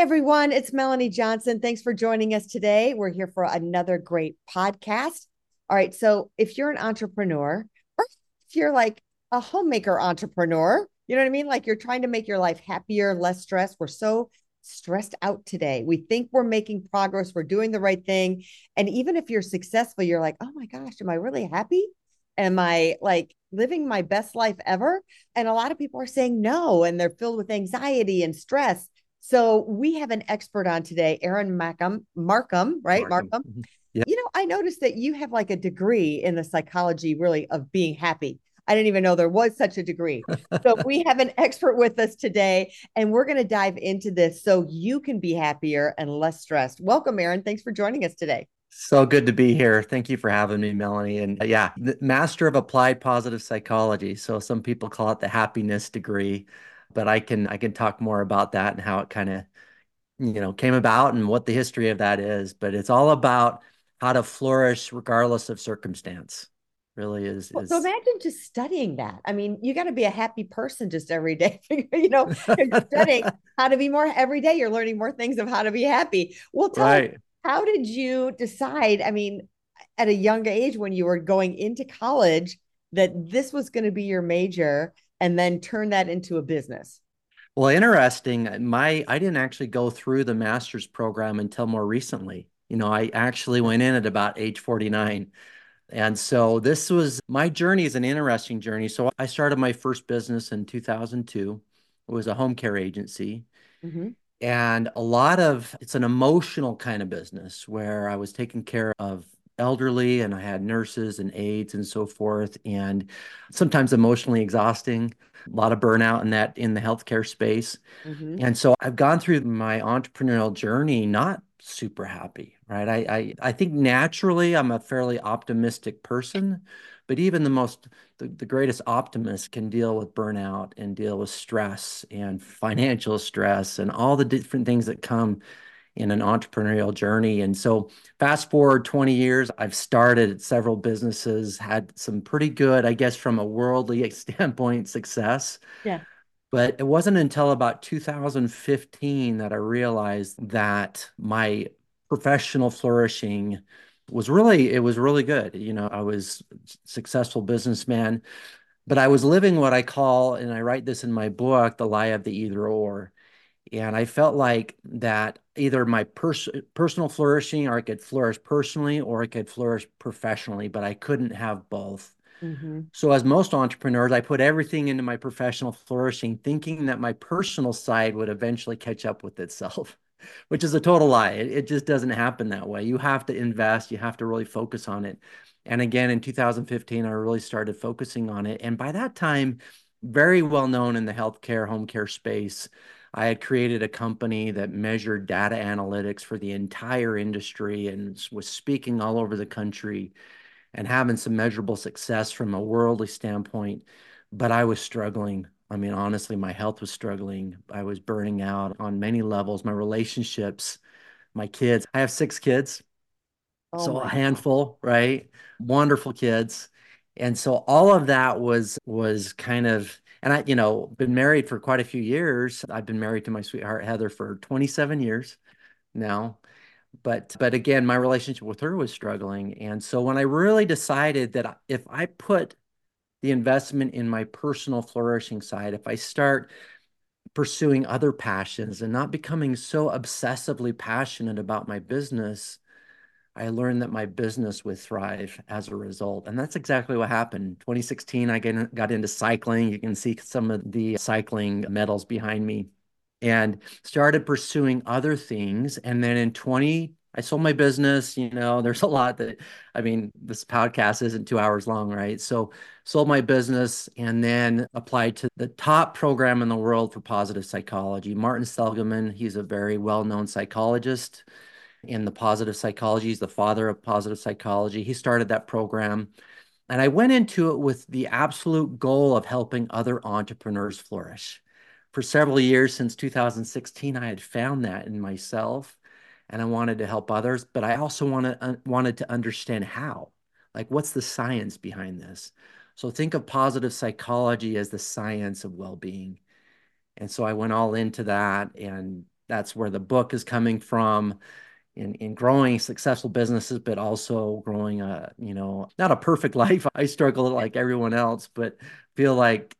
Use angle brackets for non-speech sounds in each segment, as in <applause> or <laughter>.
Everyone, it's Melanie Johnson. Thanks for joining us today. We're here for another great podcast. All right, so if you're an entrepreneur or if you're like a homemaker entrepreneur, you know what I mean? Like you're trying to make your life happier, less stressed. We're so stressed out today. We think we're making progress, we're doing the right thing. And even if you're successful, you're like, oh my gosh, am I really happy? Am I like living my best life ever? And a lot of people are saying no, and they're filled with anxiety and stress. So we have an expert on today, Aaron Marcum, Marcum, right? Marcum. Marcum. Mm-hmm. You know, I noticed that you have like a degree in the psychology, really, of being happy. I didn't even know there was such a degree. <laughs> so we have an expert with us today, and we're going to dive into this so you can be happier and less stressed. Welcome, Aaron. Thanks for joining us today. So good to be here. Thank you for having me, Melanie. And uh, yeah, master of applied positive psychology. So some people call it the happiness degree but I can I can talk more about that and how it kind of you know came about and what the history of that is. But it's all about how to flourish regardless of circumstance. Really is, is... So imagine just studying that. I mean, you got to be a happy person just every day. <laughs> you know, studying <laughs> how to be more every day. You're learning more things of how to be happy. Well, tell right. me, how did you decide? I mean, at a young age when you were going into college, that this was going to be your major and then turn that into a business? Well, interesting. My I didn't actually go through the master's program until more recently. You know, I actually went in at about age 49. And so this was my journey is an interesting journey. So I started my first business in 2002. It was a home care agency. Mm-hmm. And a lot of it's an emotional kind of business where I was taking care of elderly and I had nurses and aides and so forth, and sometimes emotionally exhausting, a lot of burnout in that in the healthcare space. Mm-hmm. And so I've gone through my entrepreneurial journey not super happy, right? I, I I think naturally I'm a fairly optimistic person, but even the most the, the greatest optimist can deal with burnout and deal with stress and financial stress and all the different things that come in an entrepreneurial journey. And so, fast forward 20 years, I've started several businesses, had some pretty good, I guess, from a worldly <laughs> standpoint, success. Yeah. But it wasn't until about 2015 that I realized that my professional flourishing was really it was really good you know i was successful businessman but i was living what i call and i write this in my book the lie of the either or and I felt like that either my pers- personal flourishing or I could flourish personally or I could flourish professionally, but I couldn't have both. Mm-hmm. So, as most entrepreneurs, I put everything into my professional flourishing, thinking that my personal side would eventually catch up with itself, <laughs> which is a total lie. It, it just doesn't happen that way. You have to invest, you have to really focus on it. And again, in 2015, I really started focusing on it. And by that time, very well known in the healthcare, home care space. I had created a company that measured data analytics for the entire industry and was speaking all over the country and having some measurable success from a worldly standpoint. But I was struggling. I mean, honestly, my health was struggling. I was burning out on many levels. My relationships, my kids. I have six kids. Oh so a handful, God. right? Wonderful kids. And so all of that was was kind of and I, you know, been married for quite a few years. I've been married to my sweetheart Heather for 27 years now. But but again, my relationship with her was struggling. And so when I really decided that if I put the investment in my personal flourishing side, if I start pursuing other passions and not becoming so obsessively passionate about my business, I learned that my business would thrive as a result. And that's exactly what happened. 2016, I got into cycling. You can see some of the cycling medals behind me and started pursuing other things. And then in 20, I sold my business. You know, <laughs> there's a lot that, I mean, this podcast isn't two hours long, right? So, sold my business and then applied to the top program in the world for positive psychology. Martin Seligman, he's a very well known psychologist in the positive psychology. He's the father of positive psychology. He started that program. And I went into it with the absolute goal of helping other entrepreneurs flourish. For several years since 2016, I had found that in myself and I wanted to help others, but I also wanted, uh, wanted to understand how. Like, what's the science behind this? So, think of positive psychology as the science of well being. And so I went all into that and that's where the book is coming from in in growing successful businesses, but also growing a, you know, not a perfect <laughs> life. I struggle like everyone else, but feel like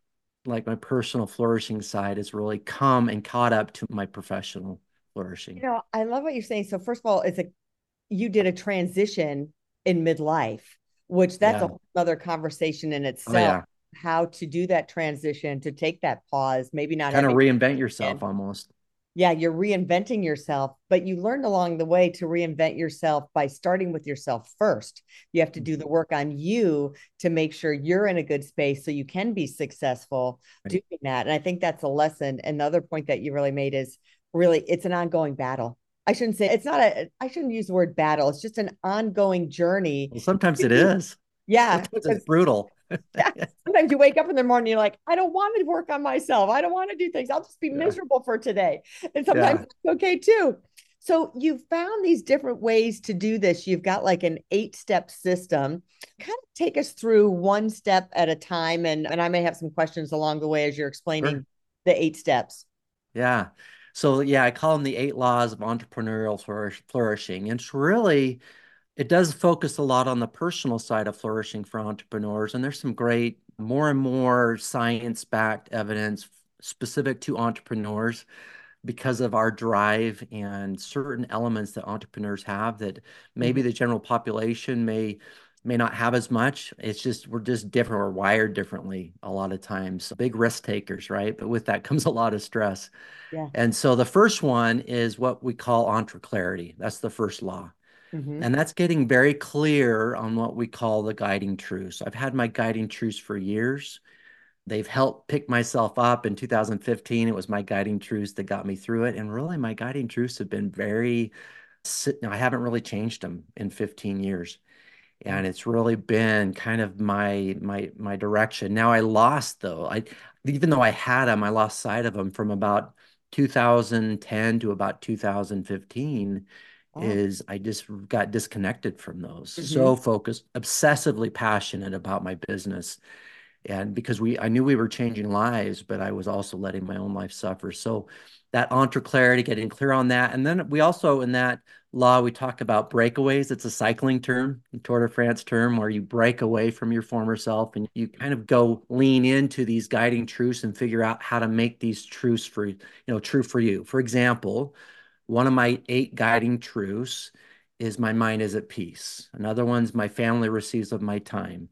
like my personal flourishing side has really come and caught up to my professional flourishing. You know, I love what you're saying. So first of all, it's a you did a transition in midlife, which that's yeah. a other conversation in itself. Oh, yeah. How to do that transition, to take that pause, maybe not kind of reinvent yourself almost yeah, you're reinventing yourself, but you learned along the way to reinvent yourself by starting with yourself first. You have to mm. do the work on you to make sure you're in a good space so you can be successful right. doing that. And I think that's a lesson. And the other point that you really made is really it's an ongoing battle. I shouldn't say it's not a I shouldn't use the word battle. It's just an ongoing journey. Well, sometimes it is. Yeah. Sometimes it's brutal <laughs> yeah. Sometimes you wake up in the morning, you're like, I don't want to work on myself. I don't want to do things. I'll just be yeah. miserable for today. And sometimes yeah. it's okay too. So you've found these different ways to do this. You've got like an eight step system. Kind of take us through one step at a time. And, and I may have some questions along the way as you're explaining sure. the eight steps. Yeah. So, yeah, I call them the eight laws of entrepreneurial flourish, flourishing. And it's really, it does focus a lot on the personal side of flourishing for entrepreneurs. And there's some great, more and more science backed evidence specific to entrepreneurs because of our drive and certain elements that entrepreneurs have that maybe mm-hmm. the general population may may not have as much. It's just we're just different we're wired differently a lot of times. Big risk takers right? But with that comes a lot of stress. Yeah. And so the first one is what we call entre clarity. that's the first law Mm-hmm. And that's getting very clear on what we call the guiding truths. I've had my guiding truths for years. They've helped pick myself up. In 2015, it was my guiding truths that got me through it. And really, my guiding truths have been very, I haven't really changed them in 15 years. And it's really been kind of my my my direction. Now I lost though. I even though I had them, I lost sight of them from about 2010 to about 2015 Oh. is I just got disconnected from those. Mm-hmm. So focused, obsessively passionate about my business. And because we I knew we were changing lives, but I was also letting my own life suffer. So that entre clarity, getting clear on that. And then we also in that law we talk about breakaways. It's a cycling term, Tour de France term, where you break away from your former self and you kind of go lean into these guiding truths and figure out how to make these truths for you know true for you. For example, one of my eight guiding truths is my mind is at peace. Another one's my family receives of my time.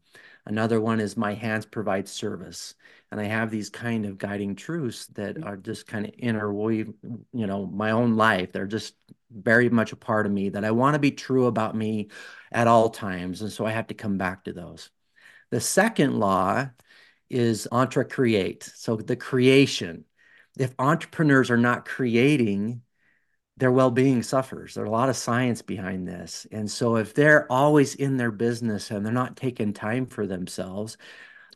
Another one is my hands provide service. And I have these kind of guiding truths that mm-hmm. are just kind of interweave, you know, my own life. They're just very much a part of me that I want to be true about me at all times. And so I have to come back to those. The second law is entre create. So the creation. If entrepreneurs are not creating, their well-being suffers. There's a lot of science behind this. And so if they're always in their business and they're not taking time for themselves,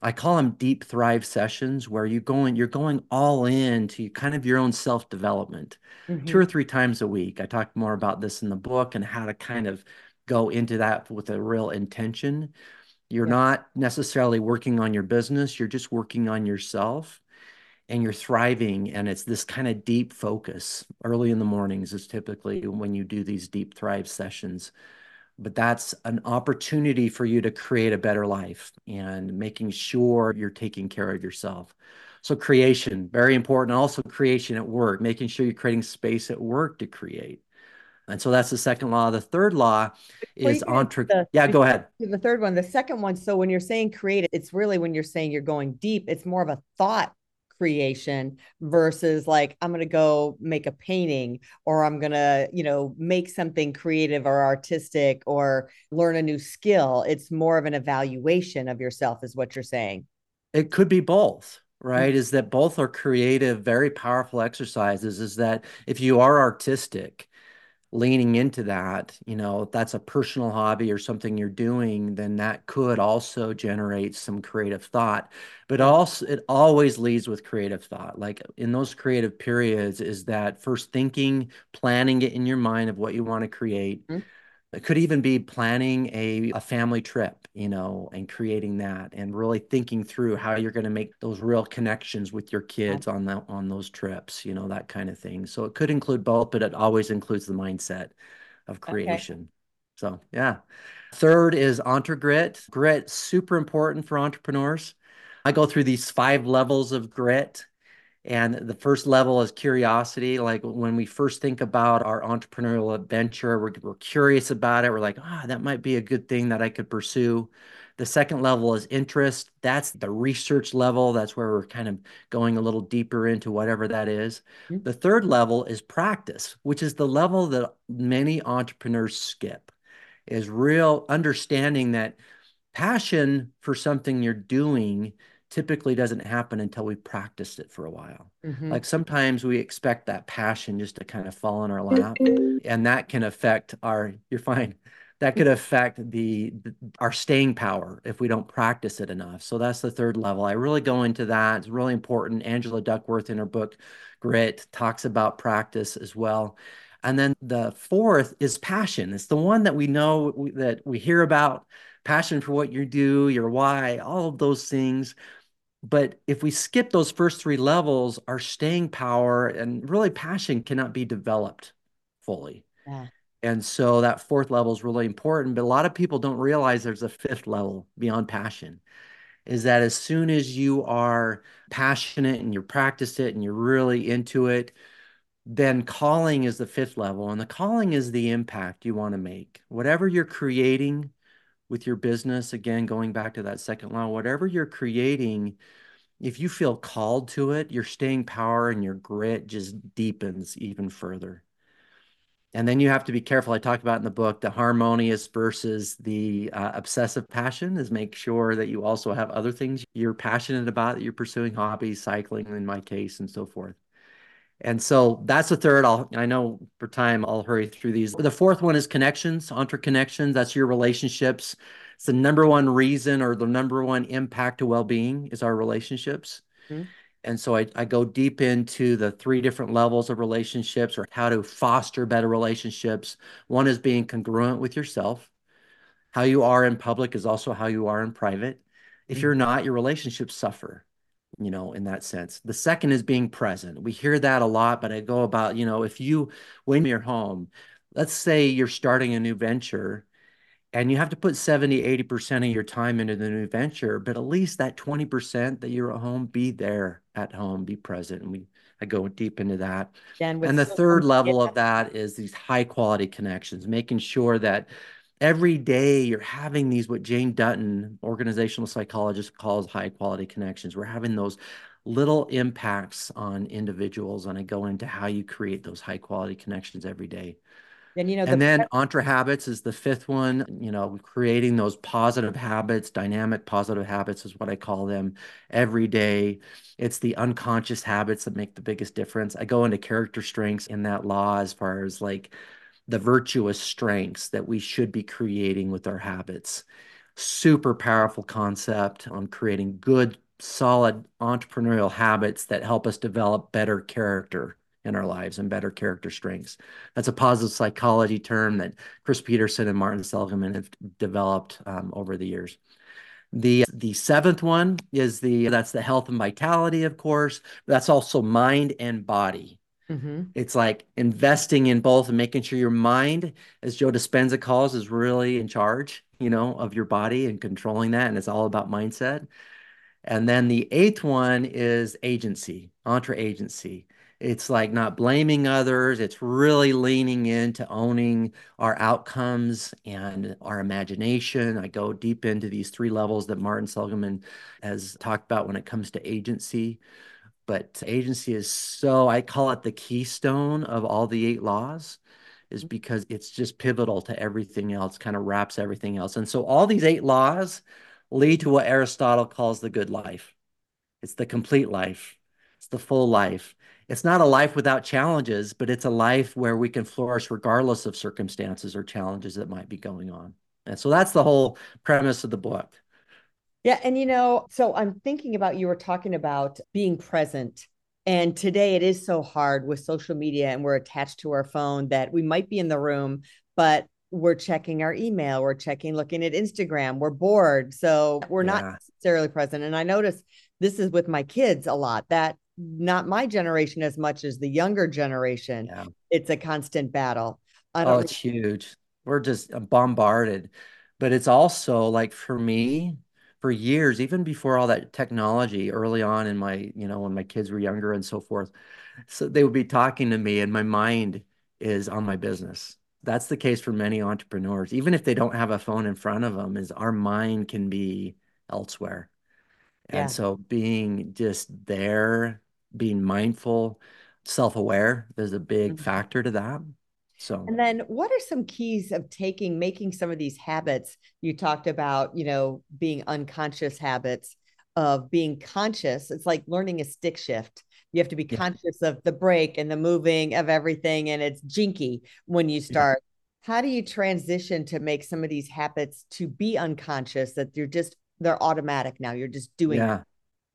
I call them deep thrive sessions where you going you're going all in to kind of your own self-development mm-hmm. two or three times a week. I talk more about this in the book and how to kind of go into that with a real intention. You're yeah. not necessarily working on your business, you're just working on yourself and you're thriving and it's this kind of deep focus early in the mornings is typically when you do these deep thrive sessions but that's an opportunity for you to create a better life and making sure you're taking care of yourself so creation very important also creation at work making sure you're creating space at work to create and so that's the second law. The third law is entre. The, yeah, go ahead. The third one, the second one. So when you're saying create, it's really when you're saying you're going deep. It's more of a thought creation versus like i'm going to go make a painting or i'm going to you know make something creative or artistic or learn a new skill. It's more of an evaluation of yourself is what you're saying. It could be both right? Mm-hmm. is that both are creative very powerful exercises is that if you are artistic leaning into that, you know, if that's a personal hobby or something you're doing, then that could also generate some creative thought. But also, it always leads with creative thought. Like in those creative periods, is that first thinking, planning it in your mind of what you want to create. Mm-hmm. It could even be planning a, a family trip, you know, and creating that and really thinking through how you're going to make those real connections with your kids on that on those trips, you know, that kind of thing. So it could include both, but it always includes the mindset of creation. Okay. So yeah. Third is EntreGrit. Grit, super important for entrepreneurs. I go through these five levels of grit and the first level is curiosity. Like when we first think about our entrepreneurial adventure, we're, we're curious about it. We're like, ah, oh, that might be a good thing that I could pursue. The second level is interest. That's the research level. That's where we're kind of going a little deeper into whatever that is. Mm-hmm. The third level is practice, which is the level that many entrepreneurs skip, is real understanding that passion for something you're doing typically doesn't happen until we practiced it for a while. Mm-hmm. Like sometimes we expect that passion just to kind of fall in our lap, and that can affect our. You're fine. That could affect the, the, our staying power if we don't practice it enough. So that's the third level. I really go into that. It's really important. Angela Duckworth in her book Grit talks about practice as well. And then the fourth is passion. It's the one that we know we, that we hear about passion for what you do, your why, all of those things. But if we skip those first three levels, our staying power and really passion cannot be developed fully. Yeah. And so that fourth level is really important. But a lot of people don't realize there's a fifth level beyond passion. Is that as soon as you are passionate and you practice it and you're really into it, then calling is the fifth level. And the calling is the impact you want to make. Whatever you're creating, with your business, again, going back to that second law, whatever you're creating, if you feel called to it, your staying power and your grit just deepens even further. And then you have to be careful. I talk about in the book the harmonious versus the uh, obsessive passion is make sure that you also have other things you're passionate about that you're pursuing hobbies, cycling in my case, and so forth. And so that's the third. I'll, I know for time, I'll hurry through these. The fourth one is connections, interconnections. That's your relationships. It's the number one reason or the number one impact to well being is our relationships. Mm-hmm. And so I, I go deep into the three different levels of relationships or how to foster better relationships. One is being congruent with yourself. How you are in public is also how you are in private. If mm-hmm. you're not, your relationships suffer you know, in that sense. The second is being present. We hear that a lot, but I go about, you know, if you, when you're home, let's say you're starting a new venture and you have to put 70, 80% of your time into the new venture, but at least that 20% that you're at home, be there at home, be present. And we, I go deep into that. And, and the third level of that is these high quality connections, making sure that every day you're having these what Jane Dutton, organizational psychologist, calls high quality connections. We're having those little impacts on individuals, and I go into how you create those high quality connections every day. And you know, and then entre habits is the fifth one. You know, creating those positive habits, dynamic positive habits is what I call them every day. It's the unconscious habits that make the biggest difference. I go into character strengths in that law as far as like the virtuous strengths that we should be creating with our habits. Super powerful concept on creating good, solid entrepreneurial habits that help us develop better character in our lives and better character strengths. That's a positive psychology term that Chris Peterson and Martin Seligman have developed um, over the years. The the seventh one is the that's the health and vitality, of course. That's also mind and body. Mm-hmm. It's like investing in both and making sure your mind, as Joe Dispenza calls, is really in charge, you know, of your body and controlling that. And it's all about mindset. And then the eighth one is agency, entre agency. It's like not blaming others. It's really leaning into owning our outcomes and our imagination. I go deep into these three levels that Martin Seligman has talked about when it comes to agency but agency is so i call it the keystone of all the eight laws is mm-hmm. because it's just pivotal to everything else kind of wraps everything else and so all these eight laws lead to what aristotle calls the good life. It's the complete life. It's the full life. It's not a life without challenges but it's a life where we can flourish regardless of circumstances or challenges that might be going on. And so that's the whole premise of the book yeah. And, you know, so I'm thinking about you were talking about being present. And today it is so hard with social media and we're attached to our phone that we might be in the room, but we're checking our email, we're checking, looking at Instagram, we're bored. So we're yeah. not necessarily present. And I notice this is with my kids a lot that not my generation as much as the younger generation. Yeah. It's a constant battle. oh, it's huge. We're just uh, bombarded. But it's also like for me, for years, even before all that technology, early on in my, you know, when my kids were younger and so forth, so they would be talking to me and my mind is on my business that's the case for many entrepreneurs even if they don't have a phone in front of them is our mind can be elsewhere and yeah. so being just there being mindful self-aware there's a big mm-hmm. factor to that so and then what are some keys of taking making some of these habits? You talked about you know being unconscious habits of being conscious. It's like learning a stick shift. You have to be conscious of the break and the moving of everything and it's jinky when you start. Yeah. how do you transition to make some of these habits to be unconscious that you're just they're automatic now you're just doing yeah. it.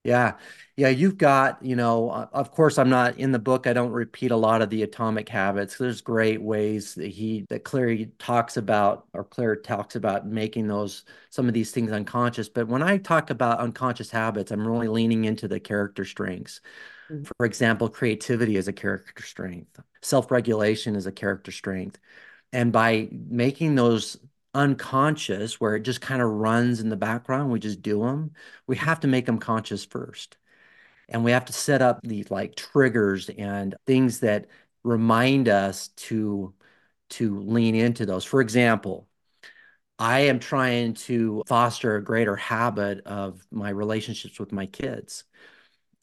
Yeah. Yeah. You've got, you know, of course, I'm not in the book. I don't repeat a lot of the atomic habits. There's great ways that he, that Cleary talks about, or Clear talks about making those, some of these things unconscious. But when I talk about unconscious habits, I'm really leaning into the character strengths. Mm-hmm. For example, creativity is a character strength, self regulation is a character strength. And by making those unconscious where it just kind of runs in the background we just do them we have to make them conscious first. And we have to set up these like triggers and things that remind us to to lean into those. For example i am trying to foster a greater habit of my relationships with my kids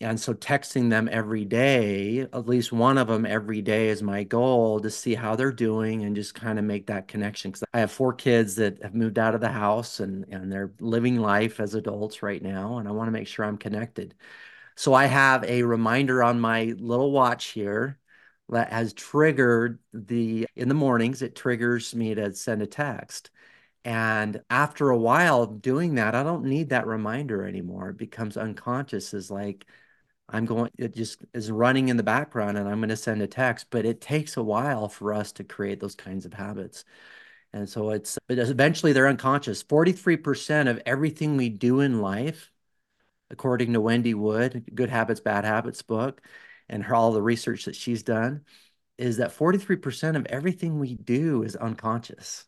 and so texting them every day, at least one of them every day is my goal to see how they're doing and just kind of make that connection. Because I have four kids that have moved out of the house and, and they're living life as adults right now. And I want to make sure I'm connected. So I have a reminder on my little watch here that has triggered the, in the mornings, it triggers me to send a text. And after a while doing that, I don't need that reminder anymore. It becomes unconscious as like, I'm going, it just is running in the background and I'm going to send a text, but it takes a while for us to create those kinds of habits. And so it's, but eventually they're unconscious. 43% of everything we do in life, according to Wendy Wood, Good Habits, Bad Habits book, and her, all the research that she's done, is that 43% of everything we do is unconscious.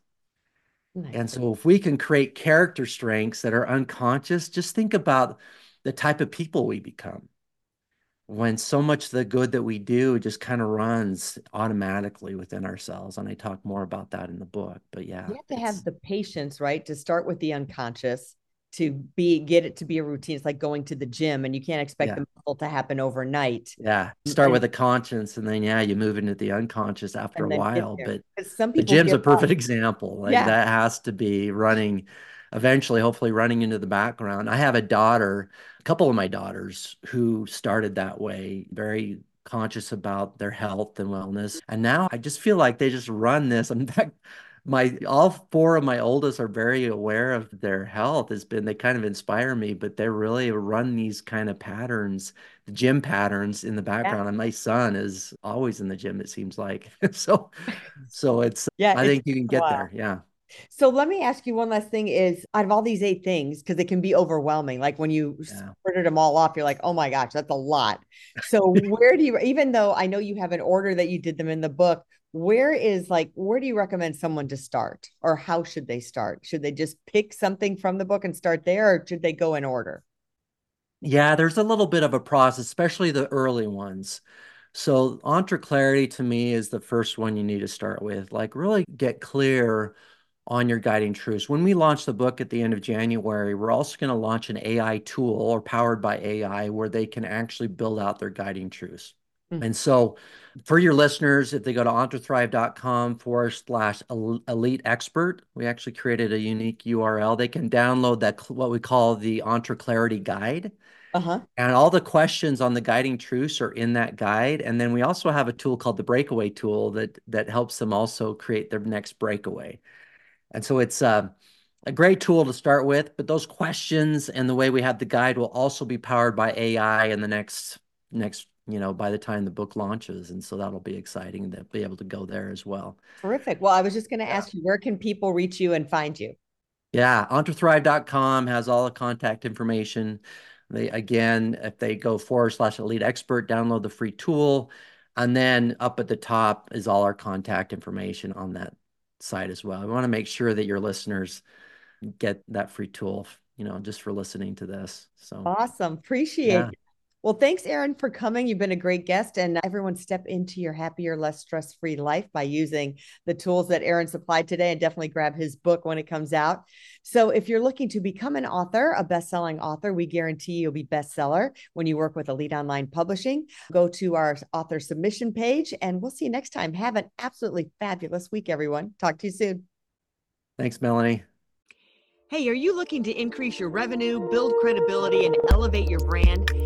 Nice. And so if we can create character strengths that are unconscious, just think about the type of people we become when so much the good that we do just kind of runs automatically within ourselves and i talk more about that in the book but yeah you have to have the patience right to start with the unconscious to be get it to be a routine it's like going to the gym and you can't expect yeah. the muscle to happen overnight yeah start and, with the conscience and then yeah you move into the unconscious after a while but some people the gym's a perfect example like yeah. that has to be running eventually hopefully running into the background i have a daughter a couple of my daughters who started that way, very conscious about their health and wellness. And now I just feel like they just run this. <laughs> In fact, my all four of my oldest are very aware of their health. Has been they kind of inspire me, but they really run these kind of patterns, the gym patterns in the background. Yeah. And my son is always in the gym. It seems like <laughs> so. So it's yeah. I think you can get there. Yeah. So let me ask you one last thing is out of all these eight things, because it can be overwhelming. Like when you yeah. printed them all off, you're like, oh my gosh, that's a lot. So where do you, even though I know you have an order that you did them in the book, where is like, where do you recommend someone to start or how should they start? Should they just pick something from the book and start there or should they go in order? Yeah, there's a little bit of a process, especially the early ones. So, Entre Clarity to me is the first one you need to start with. Like, really get clear on your guiding truths. When we launch the book at the end of January, we're also going to launch an AI tool or powered by AI where they can actually build out their guiding truths. Mm-hmm. And so, for your listeners, if they go to entrethrive.com forward slash elite expert, we actually created a unique URL. They can download that, what we call the Entre Clarity Guide. Uh-huh. And all the questions on the guiding truths are in that guide. And then we also have a tool called the breakaway tool that that helps them also create their next breakaway. And so it's uh, a great tool to start with, but those questions and the way we have the guide will also be powered by AI in the next next you know, by the time the book launches. And so that'll be exciting to be able to go there as well. Terrific. Well, I was just going to ask you, where can people reach you and find you? Yeah, entrethrive.com has all the contact information. They again, if they go forward slash elite expert, download the free tool. And then up at the top is all our contact information on that site as well. We want to make sure that your listeners get that free tool, you know, just for listening to this. So awesome. Appreciate yeah. It. Well, thanks, Aaron, for coming. You've been a great guest, and everyone step into your happier, less stress free life by using the tools that Aaron supplied today and definitely grab his book when it comes out. So, if you're looking to become an author, a best selling author, we guarantee you'll be bestseller when you work with Elite Online Publishing. Go to our author submission page, and we'll see you next time. Have an absolutely fabulous week, everyone. Talk to you soon. Thanks, Melanie. Hey, are you looking to increase your revenue, build credibility, and elevate your brand?